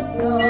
no.